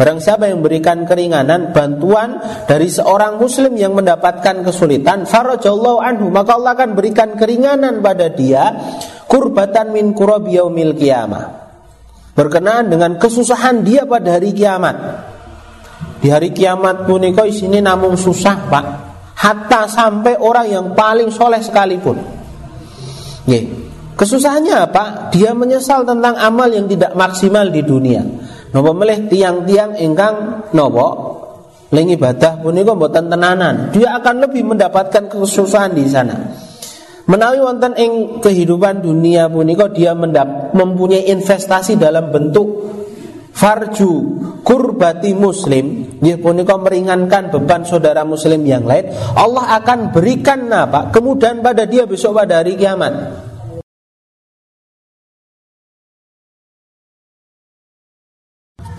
Barang siapa yang memberikan keringanan, bantuan dari seorang muslim yang mendapatkan kesulitan, farajallahu anhu, maka Allah akan berikan keringanan pada dia kurbatan min kurabi yaumil. Berkenaan dengan kesusahan dia pada hari kiamat. Di hari kiamat punika sini namun susah, Pak. Hatta sampai orang yang paling soleh sekalipun. Kesusahannya apa? Dia menyesal tentang amal yang tidak maksimal di dunia. Nopo melih tiang-tiang ingkang nopo ling ibadah punika mboten tenanan. Dia akan lebih mendapatkan kesusahan di sana. Menawi wonten ing kehidupan dunia punika dia mendap, mempunyai investasi dalam bentuk farju kurbati muslim. Dia punika meringankan beban saudara muslim yang lain. Allah akan berikan apa kemudahan pada dia besok pada hari kiamat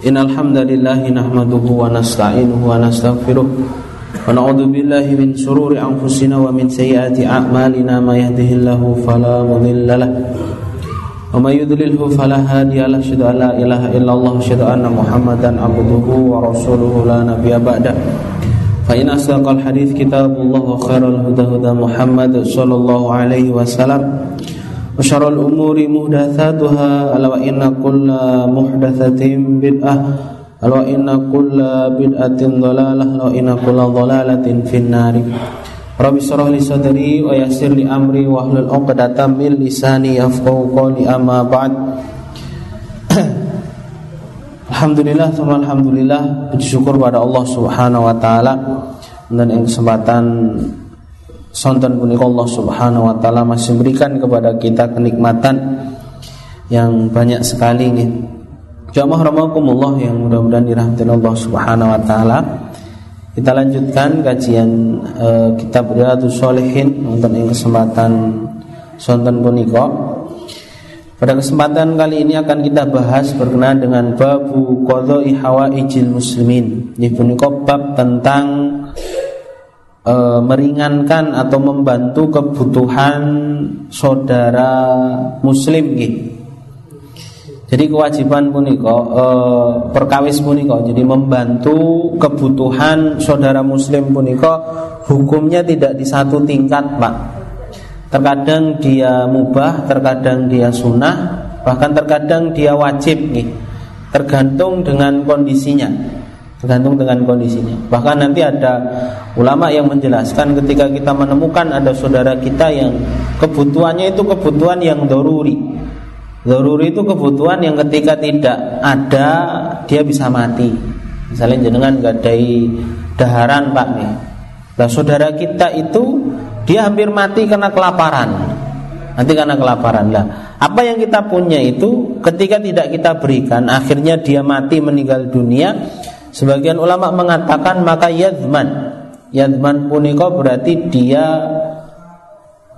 إن الحمد لله نحمده ونستعينه ونستغفره ونعوذ بالله من شرور أنفسنا ومن سيئات أعمالنا ما يهده الله فلا مضل له ومن يضلله فلا هادي له. أشهد أن لا إله إلا الله أشهد أن محمدا عبده ورسوله. لا نبي بعده. فإن أصدق الحديث كتاب الله وخير الهدى هدى محمد صلى الله عليه وسلم. وشر الأمور محدثاتها ألا وإن كل محدثة بدعة ألا وإن كل بدعة ضلالة ألا وإن كل ضلالة في النار رب اشرح لي صدري ويسر لي أمري واحلل عقدة من لساني يفقهوا قولي أما بعد Alhamdulillah, Alhamdulillah Puji syukur pada Allah subhanahu wa ta'ala Dan yang kesempatan sonten punika Allah Subhanahu wa taala masih memberikan kepada kita kenikmatan yang banyak sekali nih. Jamaah rahimakumullah yang mudah-mudahan dirahmati Allah Subhanahu wa taala. Kita lanjutkan kajian uh, kitab Riyadhus Shalihin untuk yang kesempatan sonten punika. Pada kesempatan kali ini akan kita bahas berkenaan dengan babu qadha'i hawaijil muslimin. Ini punika bab tentang e, meringankan atau membantu kebutuhan saudara muslim gitu. Jadi kewajiban punika e, perkawis punika jadi membantu kebutuhan saudara muslim punika hukumnya tidak di satu tingkat, Pak. Terkadang dia mubah, terkadang dia sunnah, bahkan terkadang dia wajib nih. Tergantung dengan kondisinya tergantung dengan kondisinya. Bahkan nanti ada ulama yang menjelaskan ketika kita menemukan ada saudara kita yang kebutuhannya itu kebutuhan yang doruri. Doruri itu kebutuhan yang ketika tidak ada dia bisa mati. Misalnya jenengan gadai daharan pak nih. Nah saudara kita itu dia hampir mati karena kelaparan. Nanti karena kelaparan lah. Apa yang kita punya itu ketika tidak kita berikan, akhirnya dia mati meninggal dunia Sebagian ulama mengatakan maka yadman Yadman punika berarti dia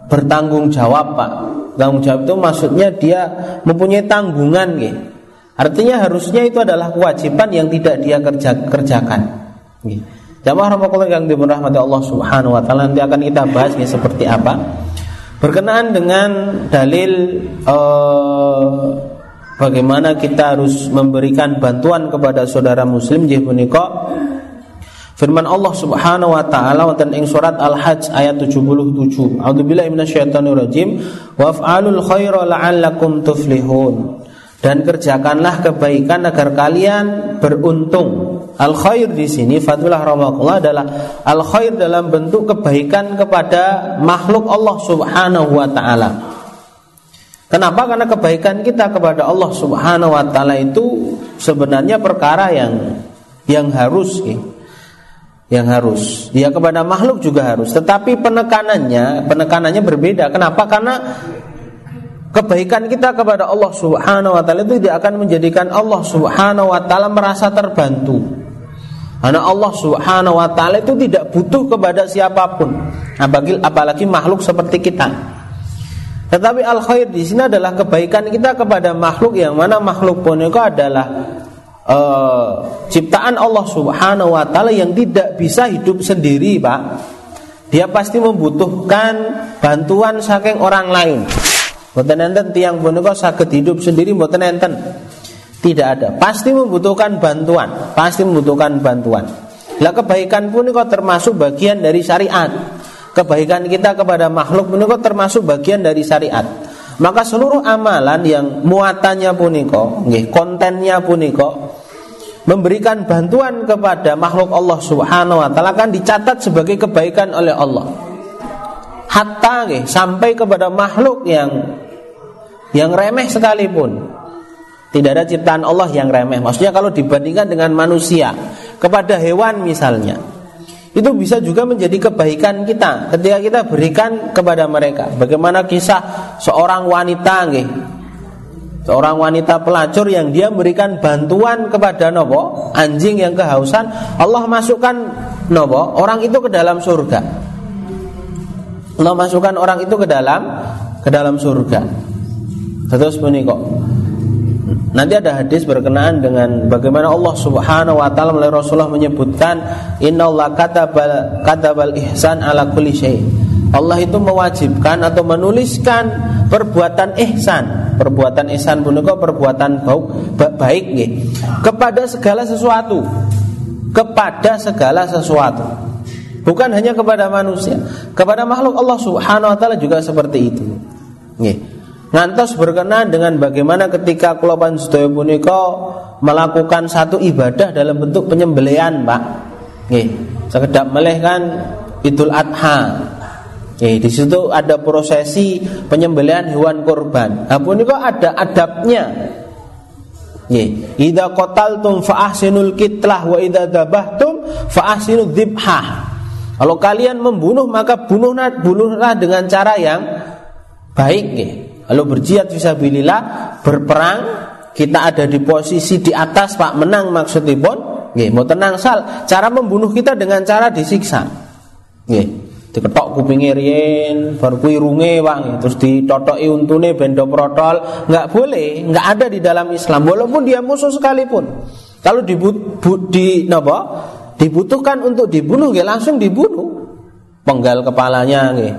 bertanggung jawab pak Tanggung jawab itu maksudnya dia mempunyai tanggungan gitu. Artinya harusnya itu adalah kewajiban yang tidak dia kerja, kerjakan gitu. Jamaah rahmatullah yang dirahmati Allah Subhanahu wa taala nanti akan kita bahas nih seperti apa. Berkenaan dengan dalil uh, bagaimana kita harus memberikan bantuan kepada saudara muslim jih menika Firman Allah Subhanahu wa taala wonten ing surat Al-Hajj ayat 77. A'udzubillahi minasyaitonir rajim. Waf'alul khaira la'allakum tuflihun. Dan kerjakanlah kebaikan agar kalian beruntung. Al khair di sini Fadullah rahmatullah adalah al khair dalam bentuk kebaikan kepada makhluk Allah Subhanahu wa taala. Kenapa? Karena kebaikan kita kepada Allah Subhanahu wa taala itu sebenarnya perkara yang yang harus ya. yang harus. Ya kepada makhluk juga harus, tetapi penekanannya penekanannya berbeda. Kenapa? Karena kebaikan kita kepada Allah Subhanahu wa taala itu tidak akan menjadikan Allah Subhanahu wa taala merasa terbantu. Karena Allah Subhanahu wa taala itu tidak butuh kepada siapa pun, apalagi apalagi makhluk seperti kita. Tetapi al khair di sini adalah kebaikan kita kepada makhluk yang mana makhluk pun itu adalah uh, ciptaan Allah Subhanahu wa taala yang tidak bisa hidup sendiri, Pak. Dia pasti membutuhkan bantuan saking orang lain. Mboten enten tiang punika saged hidup sendiri mboten enten. Tidak ada. Pasti membutuhkan bantuan, pasti membutuhkan bantuan. Lah kebaikan pun termasuk bagian dari syariat. Kebaikan kita kepada makhluk pun kok termasuk bagian dari syariat. Maka seluruh amalan yang muatannya puniko, kontennya puniko memberikan bantuan kepada makhluk Allah Subhanahu wa taala akan dicatat sebagai kebaikan oleh Allah. Hatta sampai kepada makhluk yang yang remeh sekalipun tidak ada ciptaan Allah yang remeh. Maksudnya kalau dibandingkan dengan manusia, kepada hewan misalnya, itu bisa juga menjadi kebaikan kita ketika kita berikan kepada mereka. Bagaimana kisah seorang wanita nggih. Seorang wanita pelacur yang dia memberikan bantuan kepada nopo anjing yang kehausan, Allah masukkan nopo orang itu ke dalam surga. Allah masukkan orang itu ke dalam ke dalam surga. Terus kok Nanti ada hadis berkenaan dengan bagaimana Allah Subhanahu wa taala melalui Rasulullah menyebutkan innallaha katabal katabal ihsan ala kulli syai. Allah itu mewajibkan atau menuliskan perbuatan ihsan. Perbuatan ihsan punika perbuatan baik nggih kepada segala sesuatu. Kepada segala sesuatu. Bukan hanya kepada manusia, kepada makhluk Allah Subhanahu wa taala juga seperti itu. Nggih. Ngantos berkenaan dengan bagaimana ketika kelopan sedaya punika melakukan satu ibadah dalam bentuk penyembelian, Pak. Nggih, sekedap meleh kan Idul Adha. Nggih, di situ ada prosesi penyembelian hewan kurban. Nah, punika ada adabnya. Nggih, idza qataltum fa ahsinul kitlah wa idza dzabhtum fa ahsinul dzibhah. Kalau kalian membunuh maka bunuhlah bunuhlah dengan cara yang baik nggih. Lalu berjihad visabilillah, berperang, kita ada di posisi di atas Pak menang maksudnya pun, nggih, mau tenang sal. Cara membunuh kita dengan cara disiksa. Nggih. Diketok kupinge riyen, baru kuwi runge Pak, terus ditotoki untune bendo protol, nggak boleh, nggak ada di dalam Islam walaupun dia musuh sekalipun. Kalau dibut, bu, di napa? dibutuhkan untuk dibunuh nggih langsung dibunuh. Penggal kepalanya nggih.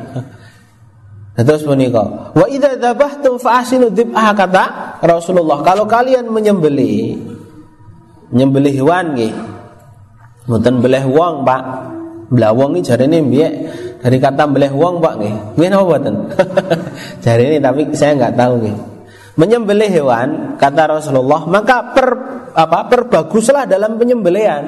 Terus menikah. Wa idza dzabhtum fa ahsinu dzibha kata Rasulullah. Kalau kalian menyembeli menyembeli hewan nggih. Mboten beleh wong, Pak. Belah wong iki jarene piye? Dari kata beleh wong, Pak nggih. Nggih napa mboten? jarene tapi saya enggak tahu nggih. Menyembelih hewan kata Rasulullah, maka per apa? Perbaguslah dalam penyembelihan.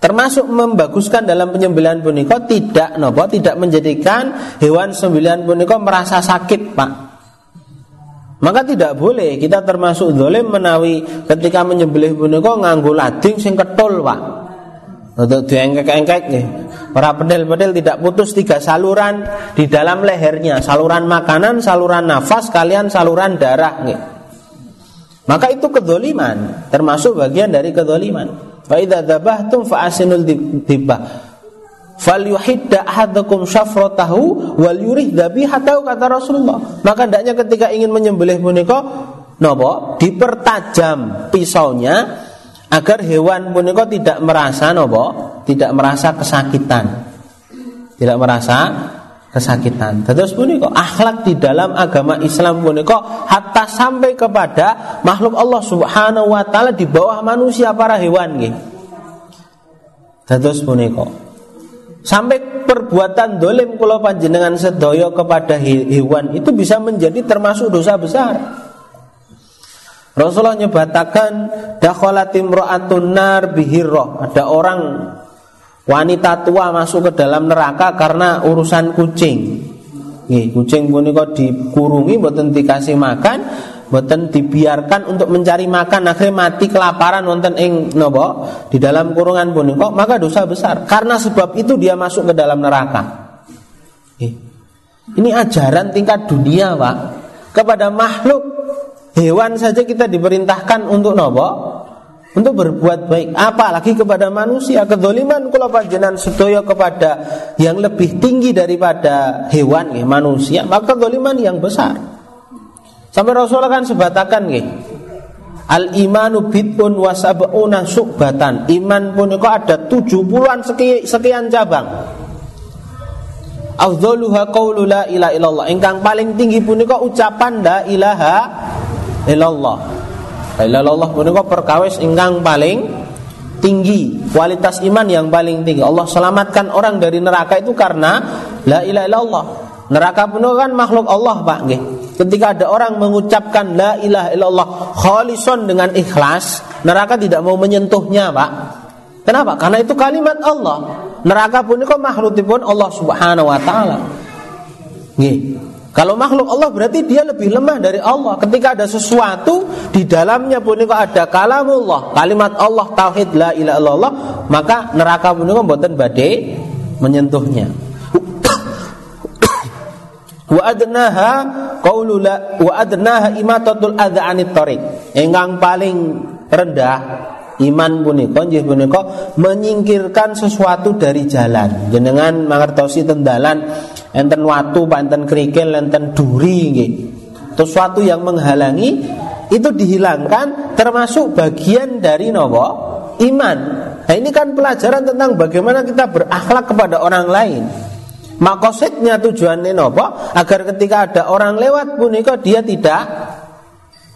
Termasuk membaguskan dalam penyembelihan punika tidak nopo tidak menjadikan hewan sembelihan punika merasa sakit, Pak. Maka tidak boleh kita termasuk dolim menawi ketika menyembelih punika nganggo lading sing ketul, Pak. Untuk diengkek-engkek nih. Para pedel-pedel tidak putus tiga saluran di dalam lehernya, saluran makanan, saluran nafas, kalian saluran darah nih. Maka itu kedoliman, termasuk bagian dari kedoliman. Fa idza dzabhtum fa asinul syafratahu wal yurih dzabihatahu kata Rasulullah. Maka hendaknya ketika ingin menyembelih punika napa? Dipertajam pisaunya agar hewan punika tidak merasa napa? Tidak merasa kesakitan. Tidak merasa kesakitan. Terus punika akhlak di dalam agama Islam punika hatta sampai kepada makhluk Allah Subhanahu wa taala di bawah manusia para hewan nggih. Terus punika sampai perbuatan dolim kula panjenengan sedaya kepada hewan itu bisa menjadi termasuk dosa besar. Rasulullah nyebatakan imra'atun nar bihirrah. Ada orang wanita tua masuk ke dalam neraka karena urusan kucing. Nih, kucing punika dikurungi mboten dikasih makan, mboten dibiarkan untuk mencari makan akhirnya mati kelaparan wonten ing napa di dalam kurungan punika maka dosa besar. Karena sebab itu dia masuk ke dalam neraka. Ini ajaran tingkat dunia, Pak. Kepada makhluk hewan saja kita diperintahkan untuk nopo untuk berbuat baik apalagi kepada manusia. Kedoliman kalau panjenengan sedaya kepada yang lebih tinggi daripada hewan ya, manusia. Maka kedoliman yang besar. Sampai Rasulullah kan sebatakan nih Al imanu bid'un wasab'una subatan. Iman pun itu ada tujuh puluhan sekian, sekian cabang. Afdhaluha qawlu la ilaha illallah. Ingkang paling tinggi pun itu ucapan la ilaha illallah La ilaha punika perkawis ingkang paling tinggi, kualitas iman yang paling tinggi. Allah selamatkan orang dari neraka itu karena la ilaha illallah. Neraka punika kan makhluk Allah, Pak, nggih. Ketika ada orang mengucapkan la ilaha illallah khalison dengan ikhlas, neraka tidak mau menyentuhnya, Pak. Kenapa? Karena itu kalimat Allah. Neraka pun itu makhlukipun Allah Subhanahu wa taala. Nggih. Kalau makhluk Allah berarti dia lebih lemah dari Allah. Ketika ada sesuatu di dalamnya pun itu ada kalamullah, kalimat Allah tauhid la ilaha illallah, maka neraka pun itu mboten badai menyentuhnya. wa adnaha qaulu la wa adnaha imatatul adza anit tariq. Enggang paling rendah iman punika nggih punika menyingkirkan sesuatu dari jalan. Jenengan mangertosi tendalan enten watu, enten kerikil, enten duri nggih. Sesuatu yang menghalangi itu dihilangkan termasuk bagian dari nopo iman. Nah ini kan pelajaran tentang bagaimana kita berakhlak kepada orang lain. Makosidnya tujuannya nopo agar ketika ada orang lewat punika dia tidak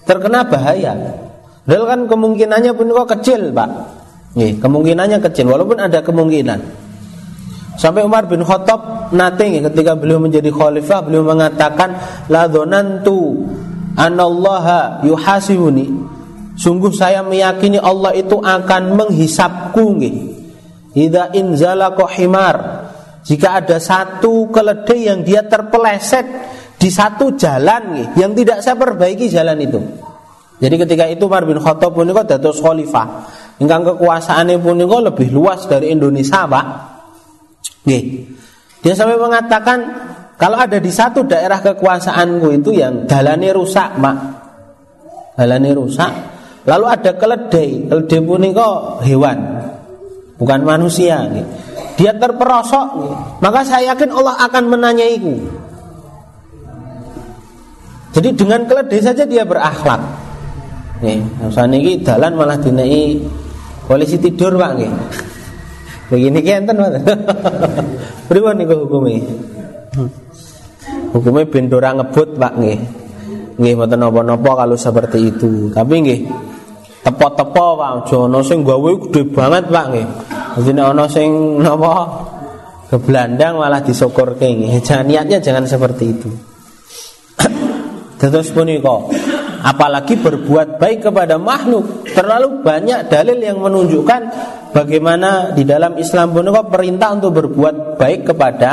terkena bahaya. Padahal kan kemungkinannya pun kok kecil, Pak. Nih, kemungkinannya kecil walaupun ada kemungkinan. Sampai Umar bin Khattab nate ketika beliau menjadi khalifah beliau mengatakan la dzanantu anallaha yuhasibuni. Sungguh saya meyakini Allah itu akan menghisapku nggih. Idza inzala himar. Jika ada satu keledai yang dia terpeleset di satu jalan nggih, yang tidak saya perbaiki jalan itu. Jadi ketika itu Umar bin Khattab punika dados khalifah. Ingkang kekuasaannya punika lebih luas dari Indonesia, Pak. Nih, dia sampai mengatakan kalau ada di satu daerah kekuasaanku itu yang dalane rusak, mak, dalane rusak. Lalu ada keledai, keledai punika hewan, bukan manusia. Nih. Dia terperosok, maka saya yakin Allah akan menanyaiku. Jadi dengan keledai saja dia berakhlak. Nih, misalnya ini dalan malah dinai polisi tidur pak nih. Begini ki enten mboten. Pripun niku hukume? Hukume ben ngebut, Pak nggih. Nggih mboten napa-napa kalau seperti itu. Tapi nggih tepo-tepo Pak, aja ana sing gawe gede banget, Pak nggih. Dadi nek ana sing napa kebelandang malah disyukurke nggih. Jangan niatnya jangan seperti itu. Terus punika apalagi berbuat baik kepada makhluk. Terlalu banyak dalil yang menunjukkan bagaimana di dalam Islam pun perintah untuk berbuat baik kepada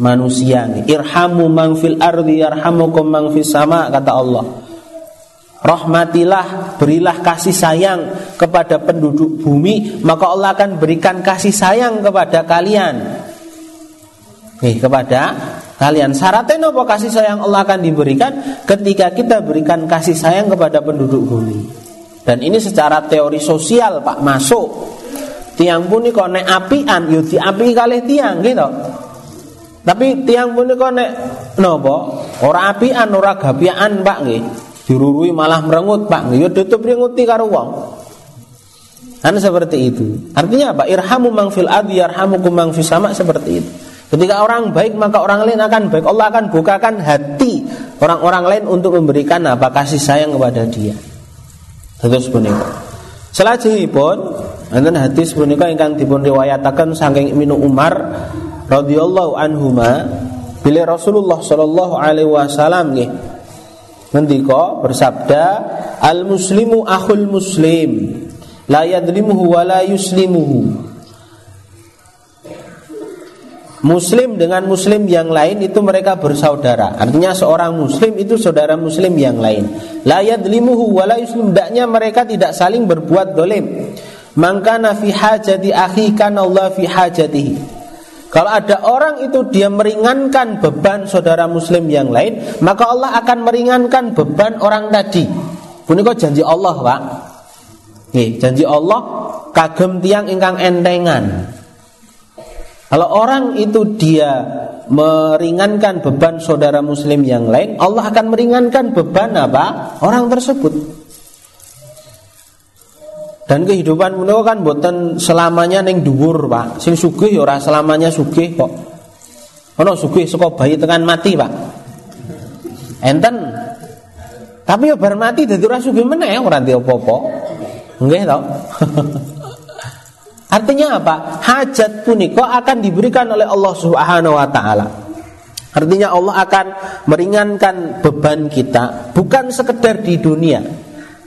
manusia irhamu man fil ardi yarhamukum man fis sama kata Allah. Rahmatilah, berilah kasih sayang kepada penduduk bumi, maka Allah akan berikan kasih sayang kepada kalian. Nih, kepada kalian. Syaratnya apa kasih sayang Allah akan diberikan ketika kita berikan kasih sayang kepada penduduk bumi. Dan ini secara teori sosial Pak masuk. Tiang pun kok nek apian yo api kali tiang gitu. Tapi tiang pun kok nek nopo ora apian ora gapian Pak nggih. Dirurui malah merengut Pak yo tutup ringuti karo wong. Kan seperti itu. Artinya apa? Irhamu mang fil ardi yarhamukum mang fis sama seperti itu. Ketika orang baik maka orang lain akan baik. Allah akan bukakan hati orang-orang lain untuk memberikan apa kasih sayang kepada dia. Terus punika. pun, enten hadis punika ingkang dipun riwayataken saking Ibnu Umar radhiyallahu anhuma bila Rasulullah sallallahu alaihi wasallam nggih ngendika bersabda al muslimu akhul muslim la yadlimuhu wa la yuslimuhu Muslim dengan muslim yang lain itu mereka bersaudara. Artinya seorang muslim itu saudara muslim yang lain. La yadlimuhu wa la yuslim. mereka tidak saling berbuat dolim. Mangkana fi hajati akhi kana Allah fi hajatihi. Kalau ada orang itu dia meringankan beban saudara muslim yang lain, maka Allah akan meringankan beban orang tadi. Punika janji Allah, Pak. Nih, janji Allah kagem tiang ingkang entengan. Kalau orang itu dia meringankan beban saudara muslim yang lain, Allah akan meringankan beban apa? Orang tersebut. Dan kehidupan menika kan boten selamanya neng dhuwur, Pak. Sing sugih ya ora selamanya sugih kok. Ono sugih saka bayi tekan mati, Pak. Enten Tapi ya bar mati dadi ora sugih meneh ora ndek apa-apa. Nggih? Artinya apa? Hajat punika akan diberikan oleh Allah Subhanahu wa taala. Artinya Allah akan meringankan beban kita bukan sekedar di dunia.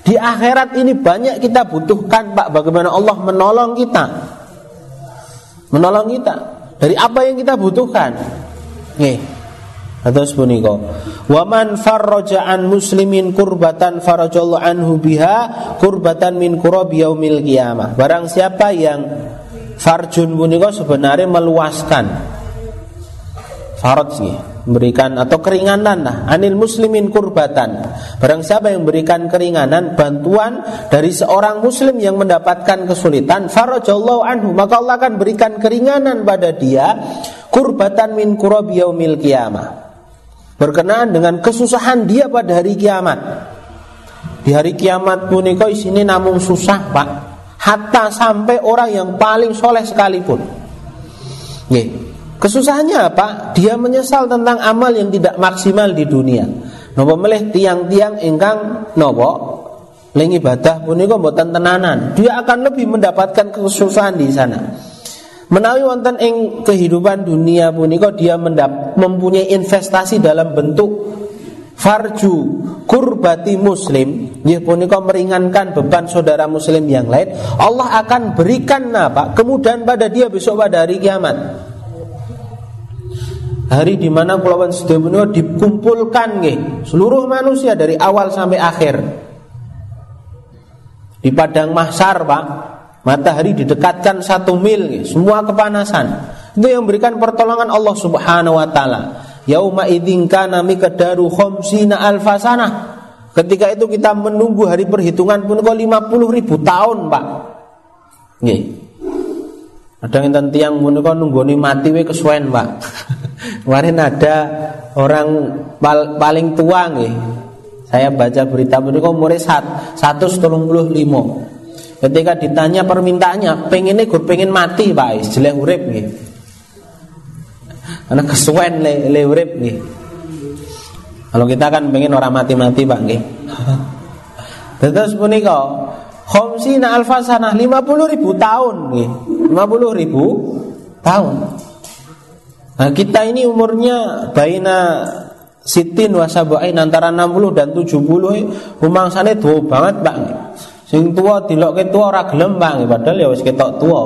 Di akhirat ini banyak kita butuhkan Pak bagaimana Allah menolong kita. Menolong kita dari apa yang kita butuhkan. Nih, Atas punika. Wa man farraja an muslimin kurbatan farajallahu anhu biha kurbatan min kurabi yaumil qiyamah. Barang siapa yang farjun punika sebenarnya meluaskan faraj sih memberikan atau keringanan lah anil muslimin kurbatan barang siapa yang memberikan keringanan bantuan dari seorang muslim yang mendapatkan kesulitan farajallahu anhu maka Allah akan berikan keringanan pada dia kurbatan min kurabi yaumil qiyamah berkenaan dengan kesusahan dia pada hari kiamat. Di hari kiamat punika isini namun susah pak, hatta sampai orang yang paling soleh sekalipun. Nih, Kesusahannya apa? Dia menyesal tentang amal yang tidak maksimal di dunia. Nopo melih tiang-tiang ingkang nopo lengi ibadah punika mboten tenanan. Dia akan lebih mendapatkan kesusahan di sana. Menawi wonten ing kehidupan dunia punika dia mendap, mempunyai investasi dalam bentuk farju kurbati muslim. Dia punika meringankan beban saudara muslim yang lain. Allah akan berikan apa kemudahan pada dia besok pada hari kiamat. Hari di mana kulawan sedaya dikumpulkan nggih seluruh manusia dari awal sampai akhir. Di padang mahsyar Pak Matahari didekatkan satu mil, semua kepanasan. Itu yang memberikan pertolongan Allah Subhanahu wa taala. Yauma idzin kana miqdaru khamsina alfasana. Ketika itu kita menunggu hari perhitungan pun kok 50 ribu tahun, Pak. Nggih. Ada yang tiang menika nunggoni mati we kesuwen, Pak. Kemarin ada orang pal paling tua nggih. Saya baca berita menika umure 135. Ketika ditanya permintaannya, pengennya gue pengen mati pak, jelek urip nih. Karena kesuwen le, le urip nih. Kalau kita kan pengen orang mati-mati pak nih. Terus punika Khomsina alfasanah 50 ribu tahun nih. 50 ribu tahun. Nah kita ini umurnya Baina Sitin wasabain antara 60 dan 70 sana tua banget pak Sing tua dilokke tua ora gelem Bang, padahal ya wis ketok tua.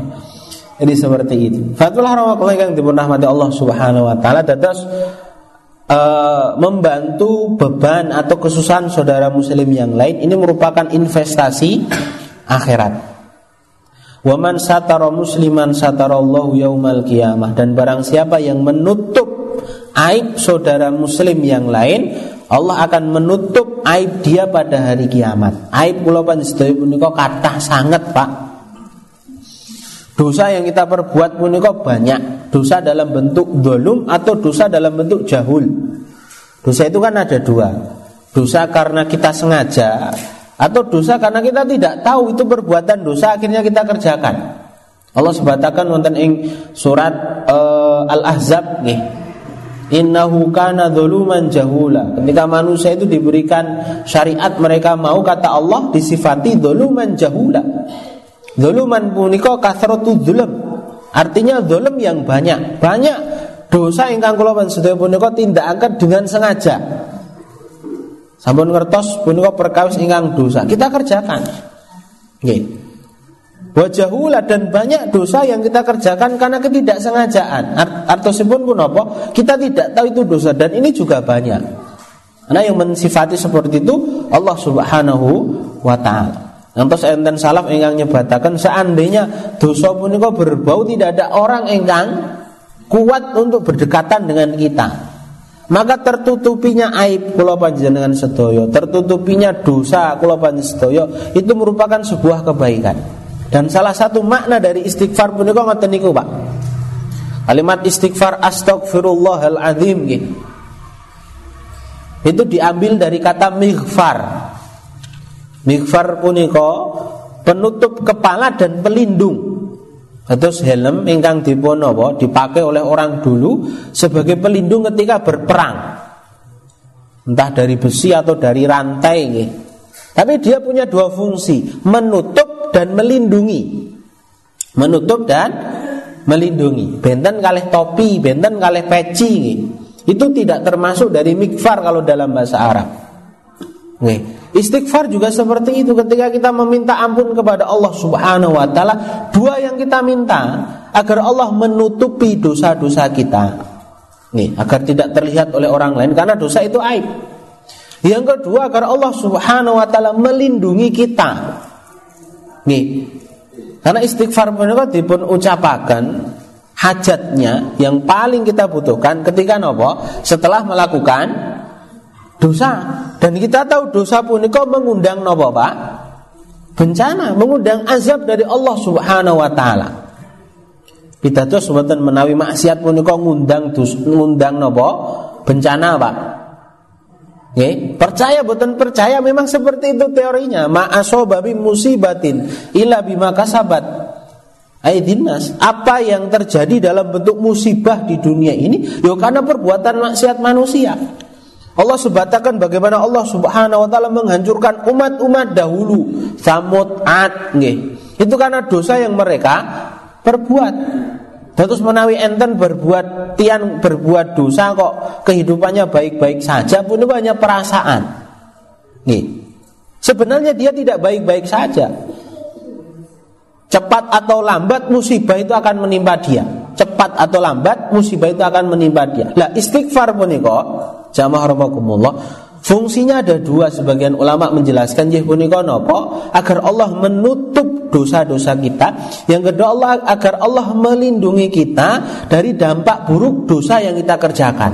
Jadi seperti itu. Fatul rahmatullahi yang dirahmati Allah Subhanahu wa taala dados uh, membantu beban atau kesusahan saudara muslim yang lain ini merupakan investasi akhirat. Waman satara musliman satarallahu yaumal qiyamah dan barang siapa yang menutup aib saudara muslim yang lain Allah akan menutup aib dia pada hari kiamat. Aib kula panjenengan punika kathah sangat, Pak. Dosa yang kita perbuat punika banyak. Dosa dalam bentuk dolum atau dosa dalam bentuk jahul. Dosa itu kan ada dua. Dosa karena kita sengaja atau dosa karena kita tidak tahu itu perbuatan dosa akhirnya kita kerjakan. Allah sebatakan wonten ing surat uh, Al-Ahzab nih Innahu kana dhuluman jahula. Ketika manusia itu diberikan syariat mereka mau kata Allah disifati dhuluman jahula. Dhuluman punika kasratu dzulum. Artinya dzulum yang banyak. Banyak dosa ingkang kula sedaya punika tindakaken dengan sengaja. Sampun ngertos punika perkawis ingkang dosa. Kita kerjakan. Nggih. Wajahula dan banyak dosa yang kita kerjakan karena ketidaksengajaan. Artosipun pun apa? Kita tidak tahu itu dosa dan ini juga banyak. Karena yang mensifati seperti itu Allah Subhanahu wa taala. Nantos enten salaf ingkang nyebataken seandainya dosa punika berbau tidak ada orang ingkang kuat untuk berdekatan dengan kita. Maka tertutupinya aib kula panjenengan sedaya, tertutupinya dosa kula panjenengan sedaya itu merupakan sebuah kebaikan. Dan salah satu makna dari istighfar punika ngoten niku, Pak. Kalimat istighfar astagfirullahaladzim gitu. Itu diambil dari kata mighfar. Mighfar punika penutup kepala dan pelindung. Terus helm ingkang dipun dipakai oleh orang dulu sebagai pelindung ketika berperang. entah dari besi atau dari rantai nggih. Tapi dia punya dua fungsi, menutup dan melindungi. Menutup dan melindungi. Benten kalih topi, benten kalih peci nggih. Itu tidak termasuk dari mikfar kalau dalam bahasa Arab. Nih, istighfar juga seperti itu ketika kita meminta ampun kepada Allah Subhanahu wa taala, dua yang kita minta agar Allah menutupi dosa-dosa kita. Nih, agar tidak terlihat oleh orang lain karena dosa itu aib. Yang kedua agar Allah Subhanahu wa taala melindungi kita. Nih. Karena istighfar menika dipun ucapaken hajatnya yang paling kita butuhkan ketika nopo? Setelah melakukan dosa. Dan kita tahu dosa pun itu mengundang nopo pak? Bencana mengundang azab dari Allah Subhanahu wa taala. Tuh sebetulnya menawi maksiat pun itu ngundang dus, ngundang nopo? Bencana pak Oke, percaya bukan percaya memang seperti itu teorinya. Ma'asobabi musibatin ila bima kasabat aidinas. Apa yang terjadi dalam bentuk musibah di dunia ini? Yo karena perbuatan maksiat manusia. Allah sebatakan bagaimana Allah Subhanahu wa taala menghancurkan umat-umat dahulu, Samud, Ad, nggih. Itu karena dosa yang mereka perbuat. Terus menawi enten berbuat tian berbuat dosa kok kehidupannya baik-baik saja pun hanya perasaan. Nih. Sebenarnya dia tidak baik-baik saja. Cepat atau lambat musibah itu akan menimpa dia. Cepat atau lambat musibah itu akan menimpa dia. Lah istighfar kok jamaah rahimakumullah Fungsinya ada dua sebagian ulama menjelaskan punika nopo agar Allah menutup dosa-dosa kita. Yang kedua Allah agar Allah melindungi kita dari dampak buruk dosa yang kita kerjakan.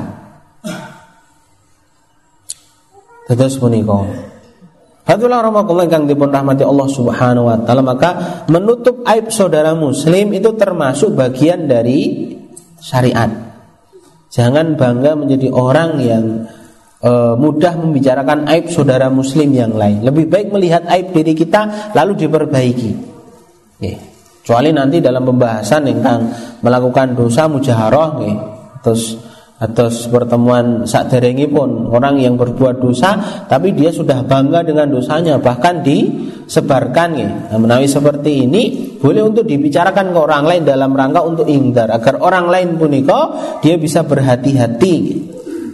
Terus punika. Hatulah rahmatullah yang dipun rahmati Allah Subhanahu wa taala maka menutup aib saudara muslim itu termasuk bagian dari syariat. Jangan bangga menjadi orang yang e, mudah membicarakan aib saudara muslim yang lain. Lebih baik melihat aib diri kita lalu diperbaiki. Kecuali nanti dalam pembahasan yang melakukan dosa mujaharah nggih. Terus atas pertemuan pun orang yang berbuat dosa tapi dia sudah bangga dengan dosanya bahkan disebarkan ya. Nah, menawi seperti ini boleh untuk dibicarakan ke orang lain dalam rangka untuk ingdar agar orang lain pun dia bisa berhati-hati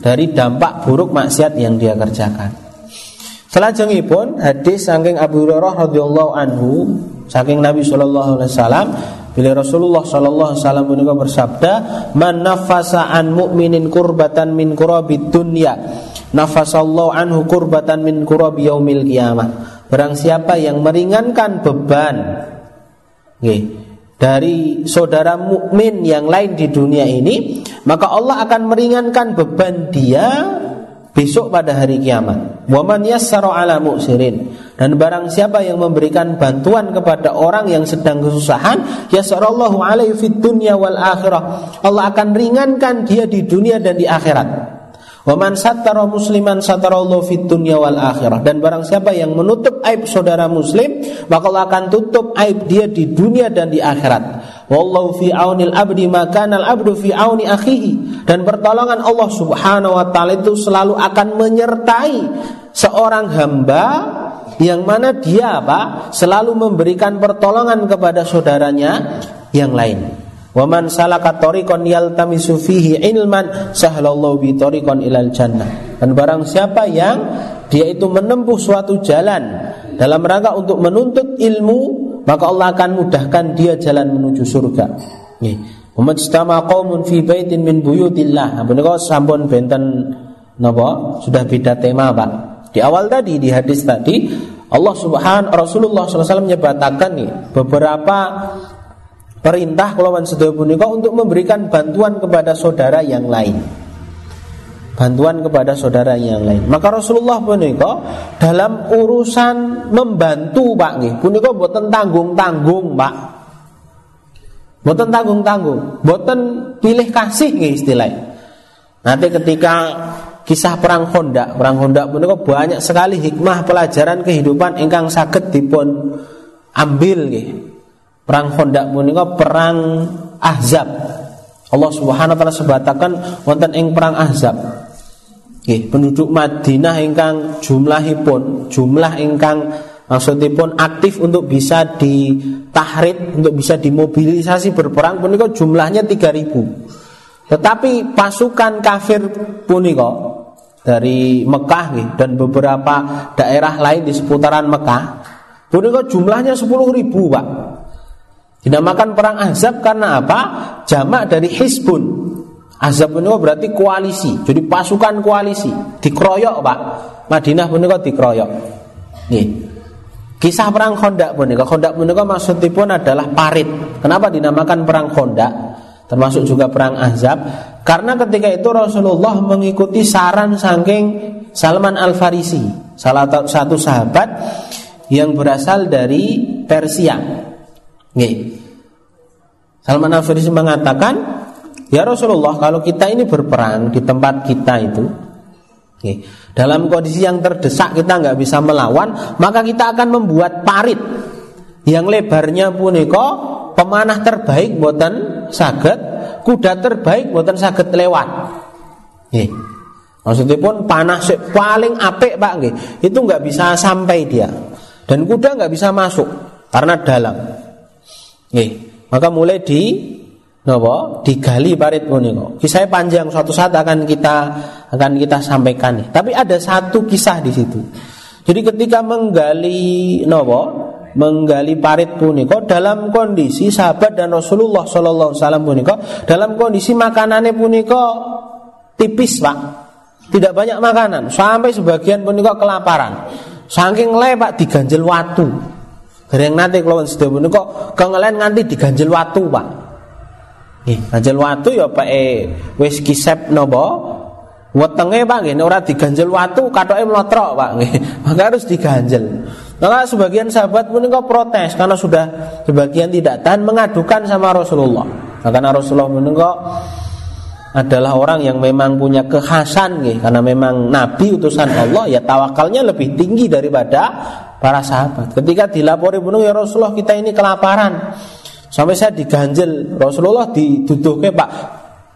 dari dampak buruk maksiat yang dia kerjakan. Selanjutnya pun hadis saking Abu Hurairah radhiyallahu anhu saking Nabi sallallahu alaihi wasallam bila Rasulullah sallallahu alaihi wasallam punika bersabda, "Man nafasa an mu'minin kurbatan min kurabid dunya, nafasallahu anhu kurbatan min kurabi yaumil qiyamah." Barang siapa yang meringankan beban nggih dari saudara mukmin yang lain di dunia ini, maka Allah akan meringankan beban dia besok pada hari kiamat. Waman yassara ala mu'sirin. Dan barang siapa yang memberikan bantuan kepada orang yang sedang kesusahan, yassarallahu alaihi fid dunya wal akhirah. Allah akan ringankan dia di dunia dan di akhirat. Wa man sattara musliman satarallahu fid dunya wal akhirah. Dan barang siapa yang menutup aib saudara muslim, maka Allah akan tutup aib dia di dunia dan di akhirat. Wallahu fi aunil abdi maka al abdu fi auni akhihi. Dan pertolongan Allah Subhanahu wa taala itu selalu akan menyertai seorang hamba yang mana dia apa? selalu memberikan pertolongan kepada saudaranya yang lain. Wa man salaka tariqan yaltamisu fihi ilman sahlallahu bi tariqan ilal jannah. Dan barang siapa yang dia itu menempuh suatu jalan dalam rangka untuk menuntut ilmu, maka Allah akan mudahkan dia jalan menuju surga. Nih, Umajtama qaumun fi baitin min buyutillah. Menika sampun benten napa? Sudah beda tema, Pak. Di awal tadi di hadis tadi Allah Subhanahu Rasulullah SAW menyebutkan nih beberapa perintah kelawan sedaya punika untuk memberikan bantuan kepada saudara yang lain. Bantuan kepada saudara yang lain. Maka Rasulullah punika dalam urusan membantu Pak nggih, punika mboten tanggung-tanggung, Pak. Mboten tanggung-tanggung, mboten pilih kasih nggih istilahnya. Nanti ketika kisah perang Honda, perang Honda punika banyak sekali hikmah pelajaran kehidupan ingkang saged dipun ambil nggih Perang Khandaq menika perang Ahzab. Allah Subhanahu wa taala sebatakan wonten ing perang Ahzab. Nggih, penduduk Madinah ingkang jumlahipun jumlah ingkang maksudipun aktif untuk bisa ditahrid untuk bisa dimobilisasi berperang punika jumlahnya 3000. Tetapi pasukan kafir punika dari Mekah nih, dan beberapa daerah lain di seputaran Mekah punika jumlahnya 10.000, Pak. Dinamakan perang Ahzab karena apa? Jamak dari Hizbun Azab punika berarti koalisi, jadi pasukan koalisi, dikeroyok Pak. Madinah punika dikeroyok. Nih. Kisah perang Khandaq punika, Khandaq punika maksudipun adalah parit. Kenapa dinamakan perang Khandaq? Termasuk juga perang Azab karena ketika itu Rasulullah mengikuti saran saking Salman Al Farisi, salah satu sahabat yang berasal dari Persia. Nih. Salman Al Farisi mengatakan Ya Rasulullah, kalau kita ini berperang di tempat kita itu, okay, dalam kondisi yang terdesak kita nggak bisa melawan, maka kita akan membuat parit yang lebarnya punika pemanah terbaik buatan saget, kuda terbaik buatan saget lewat. Okay. Maksudnya pun panah paling apik pak, okay. itu nggak bisa sampai dia, dan kuda nggak bisa masuk karena dalam. Okay. Maka mulai di Nopo digali parit punika. Kisahnya panjang suatu saat akan kita akan kita sampaikan nih. Tapi ada satu kisah di situ. Jadi ketika menggali nopo menggali parit punika dalam kondisi sahabat dan Rasulullah Shallallahu Alaihi Wasallam punika dalam kondisi makanannya punika tipis pak, tidak banyak makanan sampai sebagian punika kelaparan. Saking lepak diganjel watu. Gereng nanti kalau sudah punika kengelen nganti diganjel watu pak. Nggih, ganjel watu ya pake wis kisep napa? Wetenge Pak nggih ora diganjel watu katoke mlotrok Pak nggih. Maka harus diganjel. Maka sebagian sahabat menika protes karena sudah sebagian tidak tahan mengadukan sama Rasulullah. Karena Rasulullah menika adalah orang yang memang punya kekhasan nggih karena memang nabi utusan Allah ya tawakalnya lebih tinggi daripada para sahabat. Ketika dilapori bunuh ya Rasulullah kita ini kelaparan. Sampai saya diganjel Rasulullah diduduhke Pak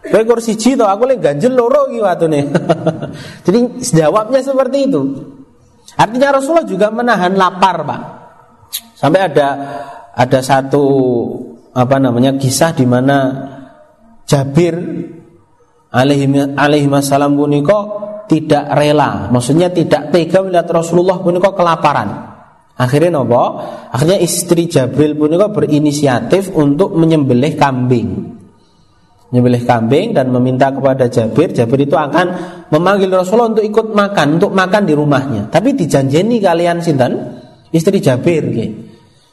Kowe kursi to aku lagi ganjel loro iki watune. Jadi jawabnya seperti itu. Artinya Rasulullah juga menahan lapar, Pak. Sampai ada ada satu apa namanya kisah di mana Jabir alaihi wasallam tidak rela, maksudnya tidak tega melihat Rasulullah puniko kelaparan. Akhirnya nopo? Akhirnya istri Jabril pun juga berinisiatif untuk menyembelih kambing. Menyembelih kambing dan meminta kepada Jabir. Jabir itu akan memanggil Rasulullah untuk ikut makan, untuk makan di rumahnya. Tapi dijanjeni kalian sinten? Istri Jabir, okay.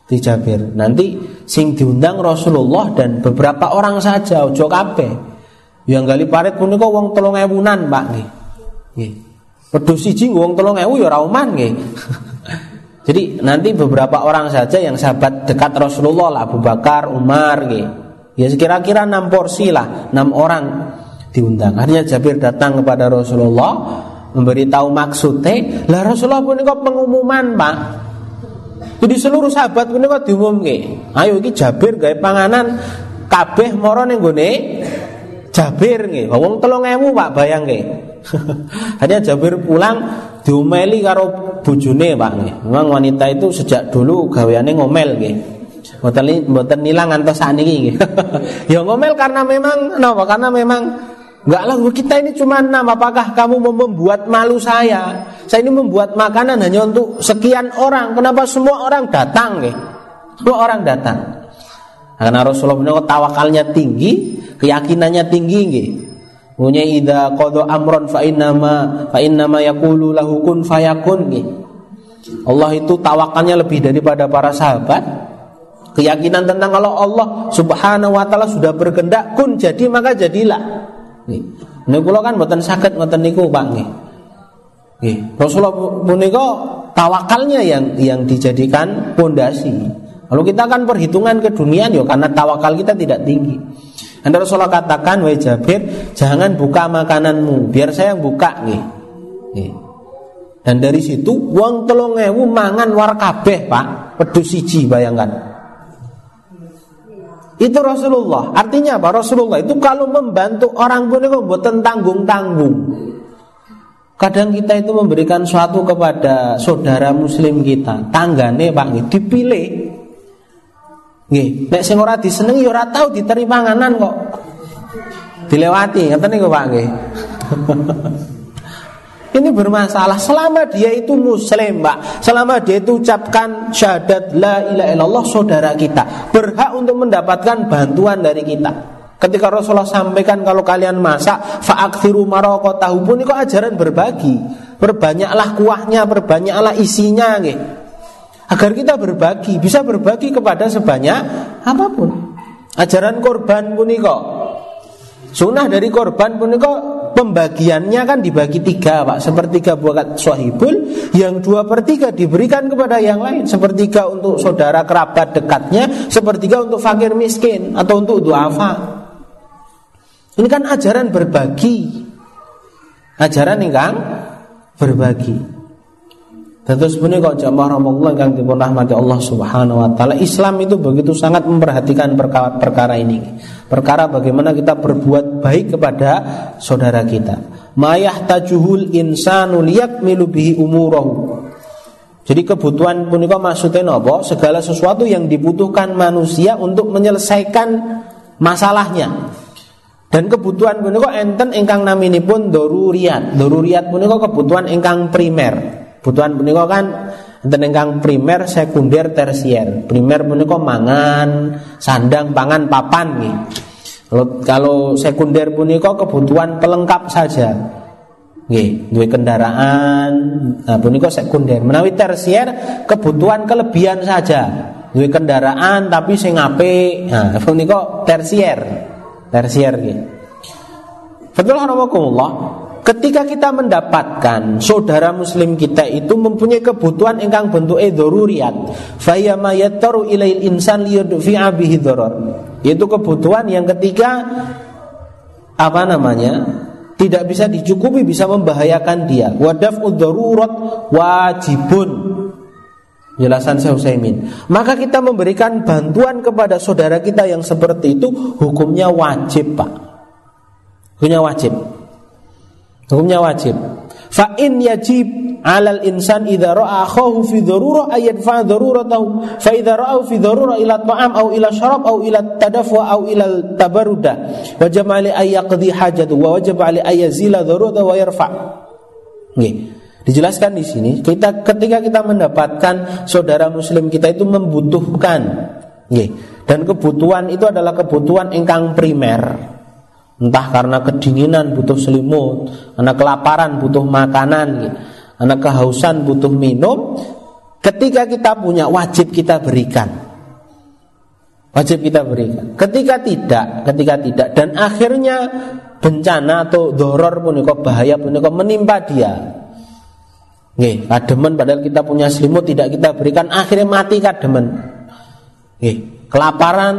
Di Jabir. Nanti sing diundang Rasulullah dan beberapa orang saja, ojo kabeh. Yang gali parit pun kok wong tolong ewunan, Pak nggih. Nggih. Wedhus siji wong tolong ewu ya ora nggih. Jadi nanti beberapa orang saja yang sahabat dekat Rasulullah lah Abu Bakar, Umar gitu. Ya sekira-kira enam porsi lah, enam orang diundang. Akhirnya Jabir datang kepada Rasulullah memberitahu maksudnya. Lah Rasulullah pun kok pengumuman pak. Jadi seluruh sahabat pun kok diumumke. Ayo iki Jabir gawe panganan kabeh moro ning gone Jabir nggih. Wong 3000 Pak bayang nggih. Akhirnya Jabir pulang diumeli karo bojone Pak nggih. Memang wanita itu sejak dulu gaweane ngomel nggih. Mboten mboten nilang ngantos sakniki nggih. ya ngomel karena memang napa? Karena memang Enggak lah kita ini cuma enam Apakah kamu mau membuat malu saya Saya ini membuat makanan hanya untuk sekian orang Kenapa semua orang datang nggih? Semua orang datang Karena Rasulullah tawakalnya tinggi Keyakinannya tinggi nggih Punya ida kodo amron fa innama fa innama yaqulu lahu kun fayakun Allah itu tawakalnya lebih daripada para sahabat. Keyakinan tentang kalau Allah Subhanahu wa taala sudah berkehendak kun jadi maka jadilah. Nih. Niku kan mboten saged ngoten niku Pak nggih. Nggih. Rasulullah punika tawakalnya yang yang dijadikan pondasi. Kalau kita kan perhitungan ke dunia yo karena tawakal kita tidak tinggi. Anda Rasulullah katakan, wahai Jabir, jangan buka makananmu, biar saya yang buka nih. nih. Dan dari situ uang telung ewu mangan war kabeh pak, pedus siji bayangkan. Itu Rasulullah. Artinya apa? Rasulullah itu kalau membantu orang pun itu buat tanggung tanggung. Kadang kita itu memberikan suatu kepada saudara muslim kita, tanggane Pak dipilih. Nggih, nek sing ora disenengi ya ora tau diterima nganan kok. Dilewati, ngoten niku Pak nggih. Ini bermasalah selama dia itu muslim, Pak. Selama dia itu ucapkan syahadat la ilaha illallah saudara kita, berhak untuk mendapatkan bantuan dari kita. Ketika Rasulullah sampaikan kalau kalian masak fa'akthiru tahu pun itu ajaran berbagi. Perbanyaklah kuahnya, perbanyaklah isinya nih. Agar kita berbagi, bisa berbagi kepada sebanyak apa pun. Ajaran korban pun kok. Sunnah dari korban pun kok pembagiannya kan dibagi tiga pak sepertiga buat sohibul yang dua per tiga diberikan kepada yang lain sepertiga untuk saudara kerabat dekatnya sepertiga untuk fakir miskin atau untuk duafa ini kan ajaran berbagi. Ajaran kan berbagi. Tentu sebenarnya kok jamaah Rasulullah yang dipun rahmati Allah Subhanahu wa taala, Islam itu begitu sangat memperhatikan perkara, perkara ini. Perkara bagaimana kita berbuat baik kepada saudara kita. Mayah tajuhul insanu liyakmilu bihi umurahu. Jadi kebutuhan punika maksudnya nopo? Segala sesuatu yang dibutuhkan manusia untuk menyelesaikan masalahnya. Dan kebutuhan punika enten ingkang naminipun daruriyat. Daruriyat punika kebutuhan ingkang primer. Kebutuhan punika kan enten ingkang primer, sekunder, tersier. Primer punika mangan, sandang, pangan, papan nih. Kalau, sekunder punika kebutuhan pelengkap saja. Nggih, duwe kendaraan, nah punika sekunder. Menawi tersier kebutuhan kelebihan saja. Duwe kendaraan tapi sing apik. Nah, punika tersier tersier gitu. Betul Ketika kita mendapatkan saudara muslim kita itu mempunyai kebutuhan engkang bentuk edoruriat, fayama yattaru ilail insan liyudfi'a bihi Yaitu kebutuhan yang ketika apa namanya? tidak bisa dicukupi bisa membahayakan dia. Wadaf udarurat wajibun Jelasan saya Utsaimin. Maka kita memberikan bantuan kepada saudara kita yang seperti itu hukumnya wajib, Pak. Hukumnya wajib. Hukumnya wajib. Fa in yajib 'alal insan idza ra'a akhahu fi darurah ayat fa daruratahu fa idza ra'ahu fi darurah ila ta'am aw ila syarab aw ila tadafwa aw ila tabaruda wajib ali ay yaqdi hajatu wa wajib ali ay yazila darurata wa yarfa. Nggih. Dijelaskan di sini, kita ketika kita mendapatkan saudara muslim kita itu membutuhkan, yeah. dan kebutuhan itu adalah kebutuhan engkang primer, entah karena kedinginan butuh selimut, anak kelaparan butuh makanan, anak kehausan butuh minum. Ketika kita punya wajib kita berikan, wajib kita berikan. Ketika tidak, ketika tidak, dan akhirnya bencana atau doror pun bahaya pun menimpa dia Nggih, kademen padahal kita punya selimut tidak kita berikan akhirnya mati kademen. Nggih, kelaparan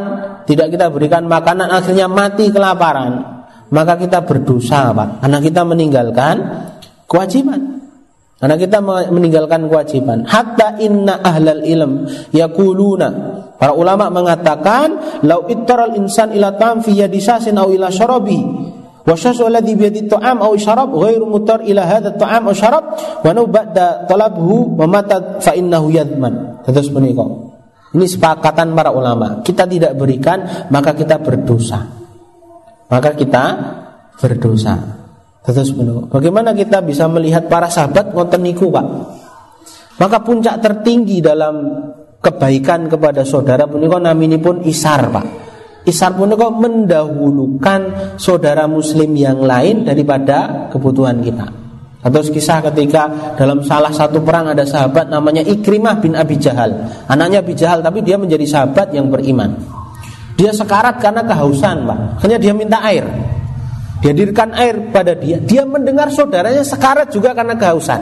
tidak kita berikan makanan akhirnya mati kelaparan. Maka kita berdosa, Pak. Karena kita meninggalkan kewajiban. Karena kita meninggalkan kewajiban. Hatta inna ahlal ilm yakuluna Para ulama mengatakan, lau ittaral insan ila tam fi yadisasin au ila syarabi Wasyasu alladhi biyadi ta'am au syarab ghairu mutar ila hadha ta'am au syarab wa nu ba'da talabhu wa mata fa innahu yadman. Terus menika. Ini sepakatan para ulama. Kita tidak berikan maka kita berdosa. Maka kita berdosa. Terus. Bagaimana kita bisa melihat para sahabat ngoten niku, Pak? Maka puncak tertinggi dalam kebaikan kepada saudara punika naminipun isar, Pak. Isar punika mendahulukan saudara muslim yang lain daripada kebutuhan kita. Atau kisah ketika dalam salah satu perang ada sahabat namanya Ikrimah bin Abi Jahal. Anaknya Abi Jahal tapi dia menjadi sahabat yang beriman. Dia sekarat karena kehausan, Pak. Hanya dia minta air. Dihadirkan air pada dia. Dia mendengar saudaranya sekarat juga karena kehausan.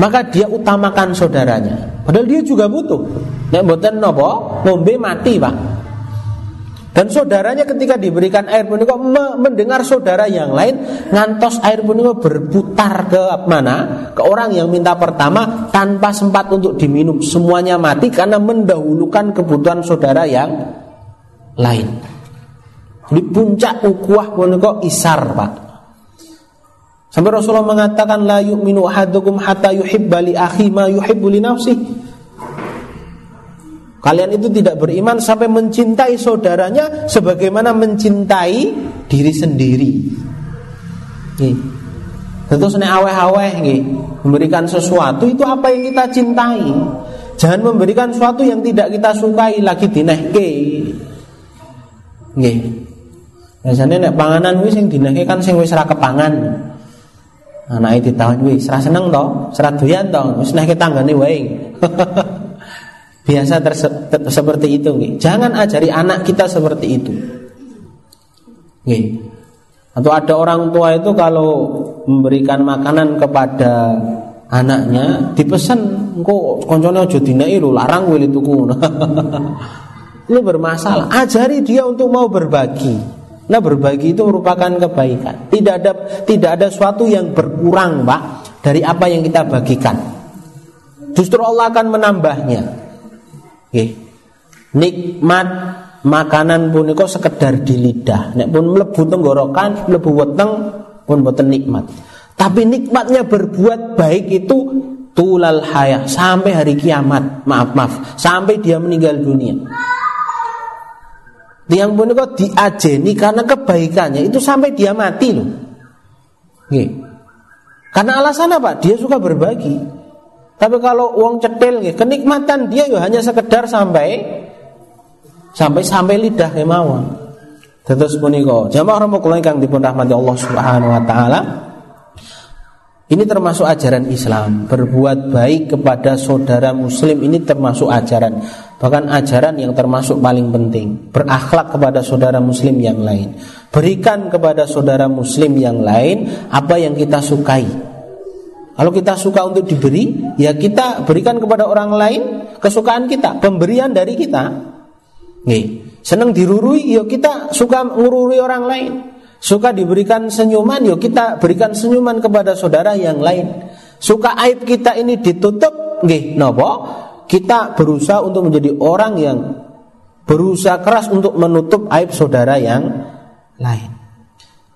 Maka dia utamakan saudaranya. Padahal dia juga butuh. Nek mboten napa, ngombe mati, Pak. Dan saudaranya ketika diberikan air punika mendengar saudara yang lain ngantos air punika berputar ke mana? Ke orang yang minta pertama tanpa sempat untuk diminum. Semuanya mati karena mendahulukan kebutuhan saudara yang lain. Di puncak ukuah punika isar, Pak. Sampai Rasulullah mengatakan la yu'minu ahadukum hatta yuhibba li akhi ma yuhibbu li nafsi. Kalian itu tidak beriman sampai mencintai saudaranya sebagaimana mencintai diri sendiri. Nih. Terus nek aweh-aweh nggih, memberikan sesuatu itu apa yang kita cintai. Jangan memberikan sesuatu yang tidak kita sukai lagi dinehke. Nggih. Biasanya nek panganan wis sing dinehke kan sing wis ra kepangan. Anake ditawon wis ra seneng to, ora doyan to, wis nehke tanggane wae. Biasa seperti itu nggih. Jangan ajari anak kita seperti itu. Nggih. Atau ada orang tua itu kalau memberikan makanan kepada anaknya dipesan kok koncone aja dinai lu larang kuwi tuku. Ini bermasalah. Ajari dia untuk mau berbagi. Nah berbagi itu merupakan kebaikan. Tidak ada tidak ada sesuatu yang berkurang, Pak, dari apa yang kita bagikan. Justru Allah akan menambahnya. Oke. Nikmat makanan punika sekedar di lidah nek pun mlebu tenggorokan mlebu weteng pun boten nikmat tapi nikmatnya berbuat baik itu tulal hayah sampai hari kiamat maaf maaf sampai dia meninggal dunia yang punika diajeni karena kebaikannya itu sampai dia mati loh Nggih. Karena alasan apa? Dia suka berbagi. Tapi kalau uang cetil, kenikmatan dia ya hanya sekedar sampai sampai sampai lidah kemauan. Terus puniko jamaah rahimakumullah kang dipun rahmati Allah Subhanahu wa taala. Ini termasuk ajaran Islam. Berbuat baik kepada saudara muslim ini termasuk ajaran. Bahkan ajaran yang termasuk paling penting. Berakhlak kepada saudara muslim yang lain. Berikan kepada saudara muslim yang lain apa yang kita sukai. Kalau kita suka untuk diberi, ya kita berikan kepada orang lain kesukaan kita, pemberian dari kita. Nih, senang dirurui, yuk kita suka ngurui orang lain. Suka diberikan senyuman, yuk kita berikan senyuman kepada saudara yang lain. Suka aib kita ini ditutup, nggih, nopo? Kita berusaha untuk menjadi orang yang berusaha keras untuk menutup aib saudara yang lain.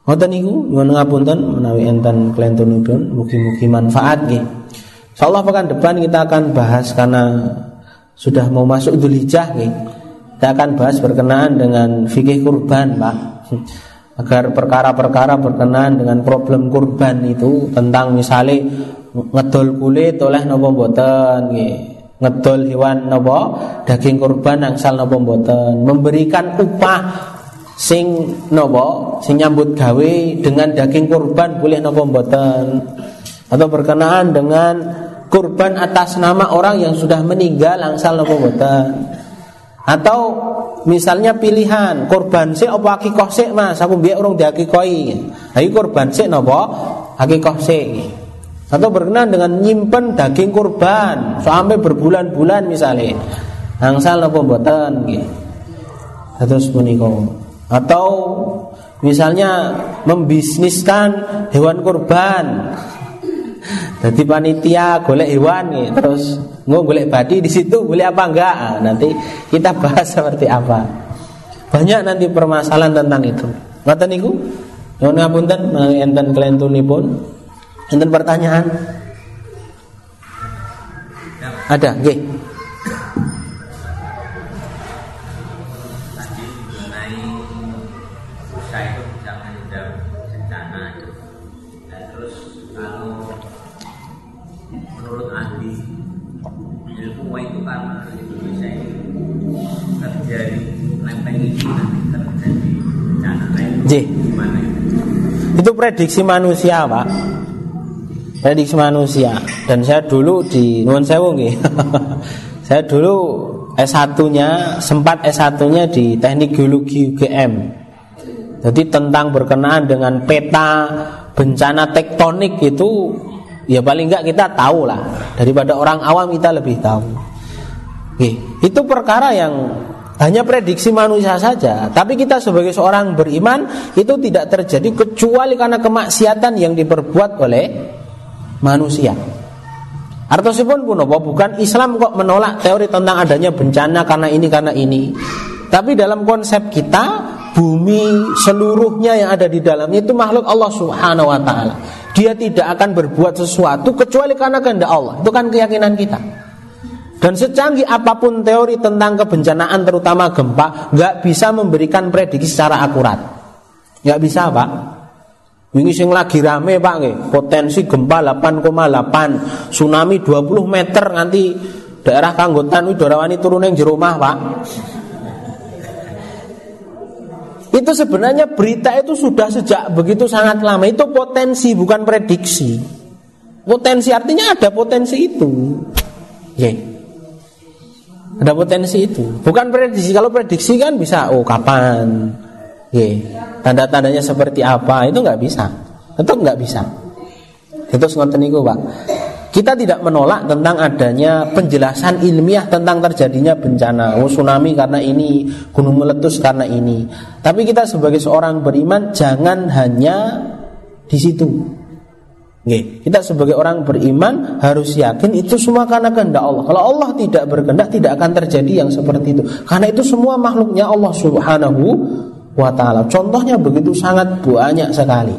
Ngoten niku nyuwun ngapunten menawi enten klentunipun mugi-mugi manfaat nggih. Insyaallah pekan depan kita akan bahas karena sudah mau masuk Dzulhijjah nggih. Kita akan bahas berkenaan dengan fikih kurban, Pak. Agar perkara-perkara berkenaan dengan problem kurban itu tentang misalnya ngedol kulit oleh nopo boten, ngedol hewan nopo daging kurban angsal nopo boten, memberikan upah sing nopo sing nyambut gawe dengan daging kurban boleh nopo boten atau berkenaan dengan kurban atas nama orang yang sudah meninggal angsal nopo boten atau misalnya pilihan korban sik apa akikoh sik Mas, aku biar urung diakikoi. Lagi korban sik napa? Akikoh sik. Atau berkenan dengan nyimpen daging korban sampai berbulan-bulan misalnya. Angsal napa mboten nggih. Terus menika. Atau misalnya membisniskan hewan kurban jadi panitia golek hewan nih, terus mau golek badi di situ boleh apa enggak? Nah, nanti kita bahas seperti apa. Banyak nanti permasalahan tentang itu. Ngoten niku? Nuwun ngapunten enten kelentunipun. Enten pertanyaan? Ada, nggih. J. Itu prediksi manusia, Pak. Prediksi manusia. Dan saya dulu di Nuwun Sewu saya dulu S1-nya sempat S1-nya di Teknik Geologi UGM. Jadi tentang berkenaan dengan peta bencana tektonik itu ya paling enggak kita tahu lah daripada orang awam kita lebih tahu. Oke, itu perkara yang hanya prediksi manusia saja. Tapi kita sebagai seorang beriman itu tidak terjadi kecuali karena kemaksiatan yang diperbuat oleh manusia. Artosipun pun bukan Islam kok menolak teori tentang adanya bencana karena ini karena ini. Tapi dalam konsep kita bumi seluruhnya yang ada di dalamnya itu makhluk Allah Subhanahu wa taala dia tidak akan berbuat sesuatu kecuali karena kehendak Allah. Itu kan keyakinan kita. Dan secanggih apa pun teori tentang kebencanaan terutama gempa nggak bisa memberikan prediksi secara akurat. Nggak bisa pak. Ini sing lagi rame pak. Potensi gempa 8,8 Tsunami 20 meter nanti Daerah Kanggotan Widorawani turun yang rumah pak Itu sebenarnya berita itu sudah sejak begitu sangat lama Itu potensi bukan prediksi Potensi artinya ada potensi itu yeah. Ada potensi itu. Bukan prediksi. Kalau prediksi kan bisa, oh kapan? Yeah. Tanda-tandanya seperti apa? Itu nggak bisa. Tetap nggak bisa. Itu ngoten niku, Pak. Kita tidak menolak tentang adanya penjelasan ilmiah tentang terjadinya bencana, oh, tsunami karena ini, gunung meletus karena ini. Tapi kita sebagai seorang beriman jangan hanya di situ. Nggih, kita sebagai orang beriman harus yakin itu semua karena kehendak Allah. Kalau Allah tidak berkehendak tidak akan terjadi yang seperti itu. Karena itu semua makhluknya Allah Subhanahu wa taala. Contohnya begitu sangat banyak sekali.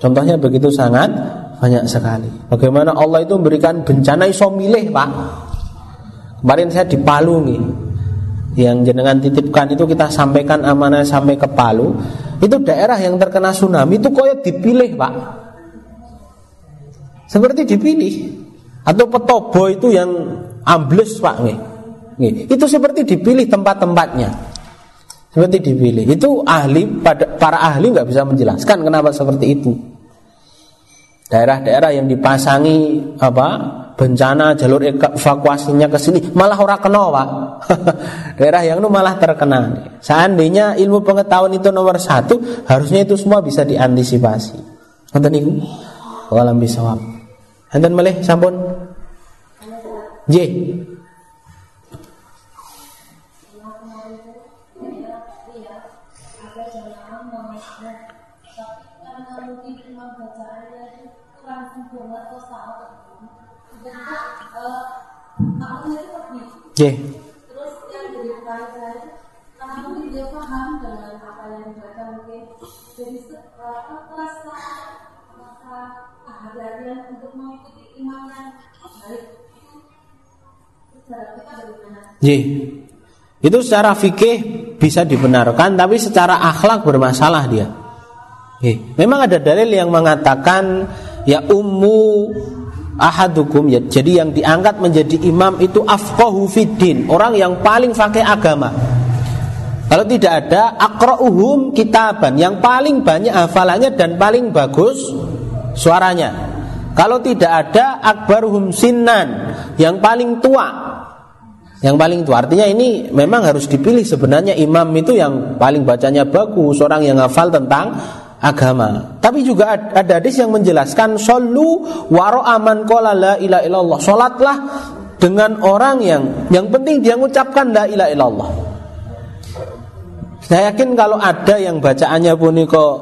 Contohnya begitu sangat banyak sekali. Bagaimana Allah itu memberikan bencana iso milih, Pak. Kemarin saya di nih. Yang jenengan titipkan itu kita sampaikan amanah sampai ke Palu. Itu daerah yang terkena tsunami itu koyo dipilih pak. Seperti dipilih. Atau petobo itu yang ambles pak nih. nih. Itu seperti dipilih tempat-tempatnya. Seperti dipilih. Itu ahli pada para ahli nggak bisa menjelaskan kenapa seperti itu. Daerah-daerah yang dipasangi apa bencana jalur evakuasinya ke sini malah orang kena pak. Daerah yang itu malah terkena. Seandainya ilmu pengetahuan itu nomor satu harusnya itu semua bisa diantisipasi. Nonton ibu walam bisawab. Nonton meleh sampun? J Yeah. Terus yang jadi karena mungkin dia paham dengan apa yang dibaca mungkin jadi rasa rasa kehadiran untuk mengikuti iman yang baik? Yeah. Itu secara fikih bisa dibenarkan tapi secara akhlak bermasalah dia. Yeah. Memang ada dalil yang mengatakan ya ummu ahadukum ya jadi yang diangkat menjadi imam itu afqahu fiddin orang yang paling fakih agama. Kalau tidak ada akra'uhum kitaban yang paling banyak hafalannya dan paling bagus suaranya. Kalau tidak ada akbaruhum sinan yang paling tua. Yang paling tua artinya ini memang harus dipilih sebenarnya imam itu yang paling bacanya bagus orang yang hafal tentang agama. Tapi juga ada hadis yang menjelaskan solu waro aman kola la ilaha illallah. Salatlah dengan orang yang yang penting dia mengucapkan la ilaha illallah. Saya yakin kalau ada yang bacaannya kok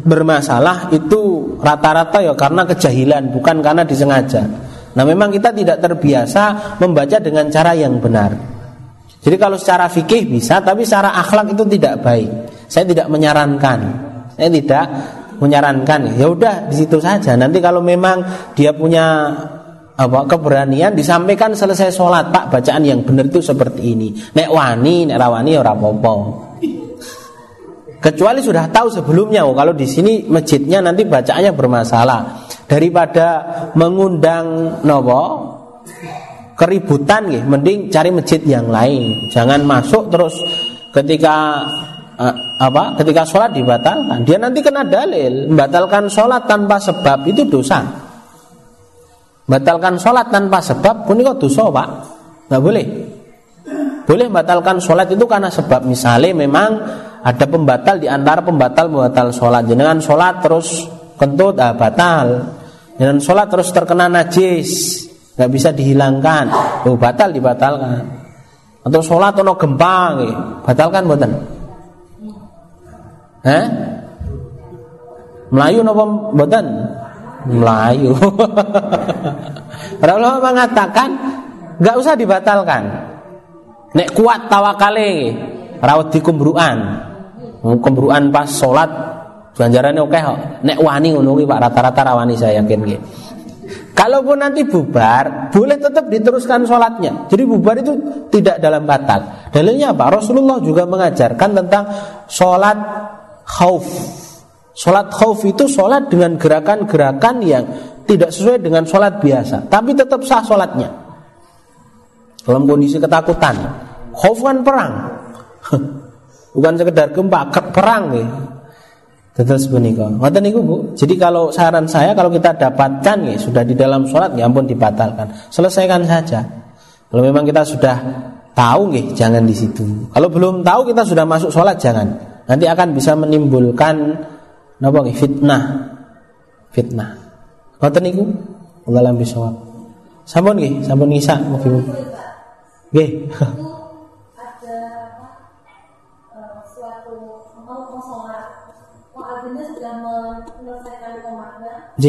bermasalah itu rata-rata ya karena kejahilan bukan karena disengaja. Nah memang kita tidak terbiasa membaca dengan cara yang benar. Jadi kalau secara fikih bisa, tapi secara akhlak itu tidak baik. Saya tidak menyarankan. Saya tidak menyarankan. Ya udah di situ saja. Nanti kalau memang dia punya apa keberanian disampaikan selesai sholat pak bacaan yang benar itu seperti ini. Nek wani nek rawani ora apa kecuali sudah tahu sebelumnya oh, kalau di sini masjidnya nanti bacaannya bermasalah. Daripada mengundang nopo keributan nih mending cari masjid yang lain. Jangan masuk terus ketika uh, apa? Ketika sholat dibatalkan. Dia nanti kena dalil. Membatalkan sholat tanpa sebab itu dosa. Batalkan sholat tanpa sebab pun kok dosa pak? Nggak boleh. Boleh membatalkan sholat itu karena sebab. Misalnya memang ada pembatal di antara pembatal pembatal sholat. Jangan sholat terus kentut ah, batal. Jangan sholat terus terkena najis. Nggak bisa dihilangkan. Oh batal dibatalkan. Atau sholat atau gempa gitu. batalkan buatan Eh? Melayu napa mboten? Melayu. Para ulama mengatakan nggak usah dibatalkan. Nek kuat tawakale rawat di kumbruan. Kumbruan pas sholat Ganjarannya oke kok. Nek wani ngono Pak rata-rata rawani saya yakin nggih. Kalaupun nanti bubar, boleh tetap diteruskan sholatnya. Jadi bubar itu tidak dalam batal. Dalilnya apa? Rasulullah juga mengajarkan tentang sholat khauf. Sholat khauf itu sholat dengan gerakan-gerakan yang tidak sesuai dengan sholat biasa. Tapi tetap sah sholatnya. Dalam kondisi ketakutan. Khauf kan perang. Bukan sekedar gempa, perang nih. Terus. Ngoten niku Bu. Jadi kalau saran saya kalau kita dapatkan ya sudah di dalam sholat ya ampun dibatalkan. Selesaikan saja. Kalau memang kita sudah tahu nih jangan di situ. Kalau belum tahu kita sudah masuk sholat jangan. Nanti akan bisa menimbulkan napa fitnah. Fitnah. Ngoten niku. Allah lam bisawab. Sampun nggih, sampun ngisa mugi. Nggih. J.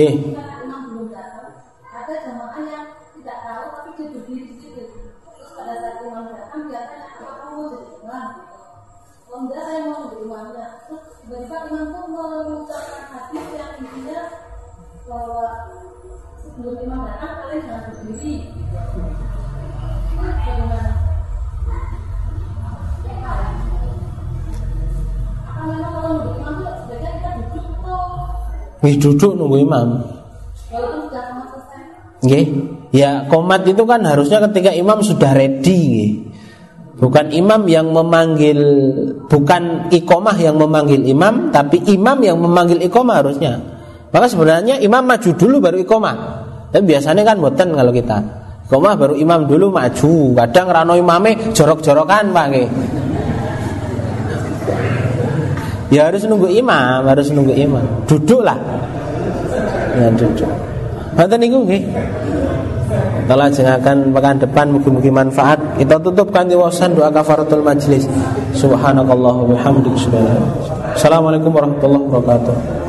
Wih duduk nunggu imam. Nggih. Ya, komat itu kan harusnya ketika imam sudah ready. Bukan imam yang memanggil bukan ikomah yang memanggil imam, tapi imam yang memanggil ikomah harusnya. Maka sebenarnya imam maju dulu baru ikomah. Tapi biasanya kan boten kalau kita. Ikomah baru imam dulu maju. Kadang rano imame jorok-jorokan Pak. Ya harus nunggu imam, harus nunggu imam. Duduklah. Ya duduk. Mboten niku nggih. Kalau akan pekan depan mungkin-mungkin manfaat. Kita tutup kanthi wasan doa kafaratul majlis. Subhanakallah wa Assalamualaikum warahmatullahi wabarakatuh.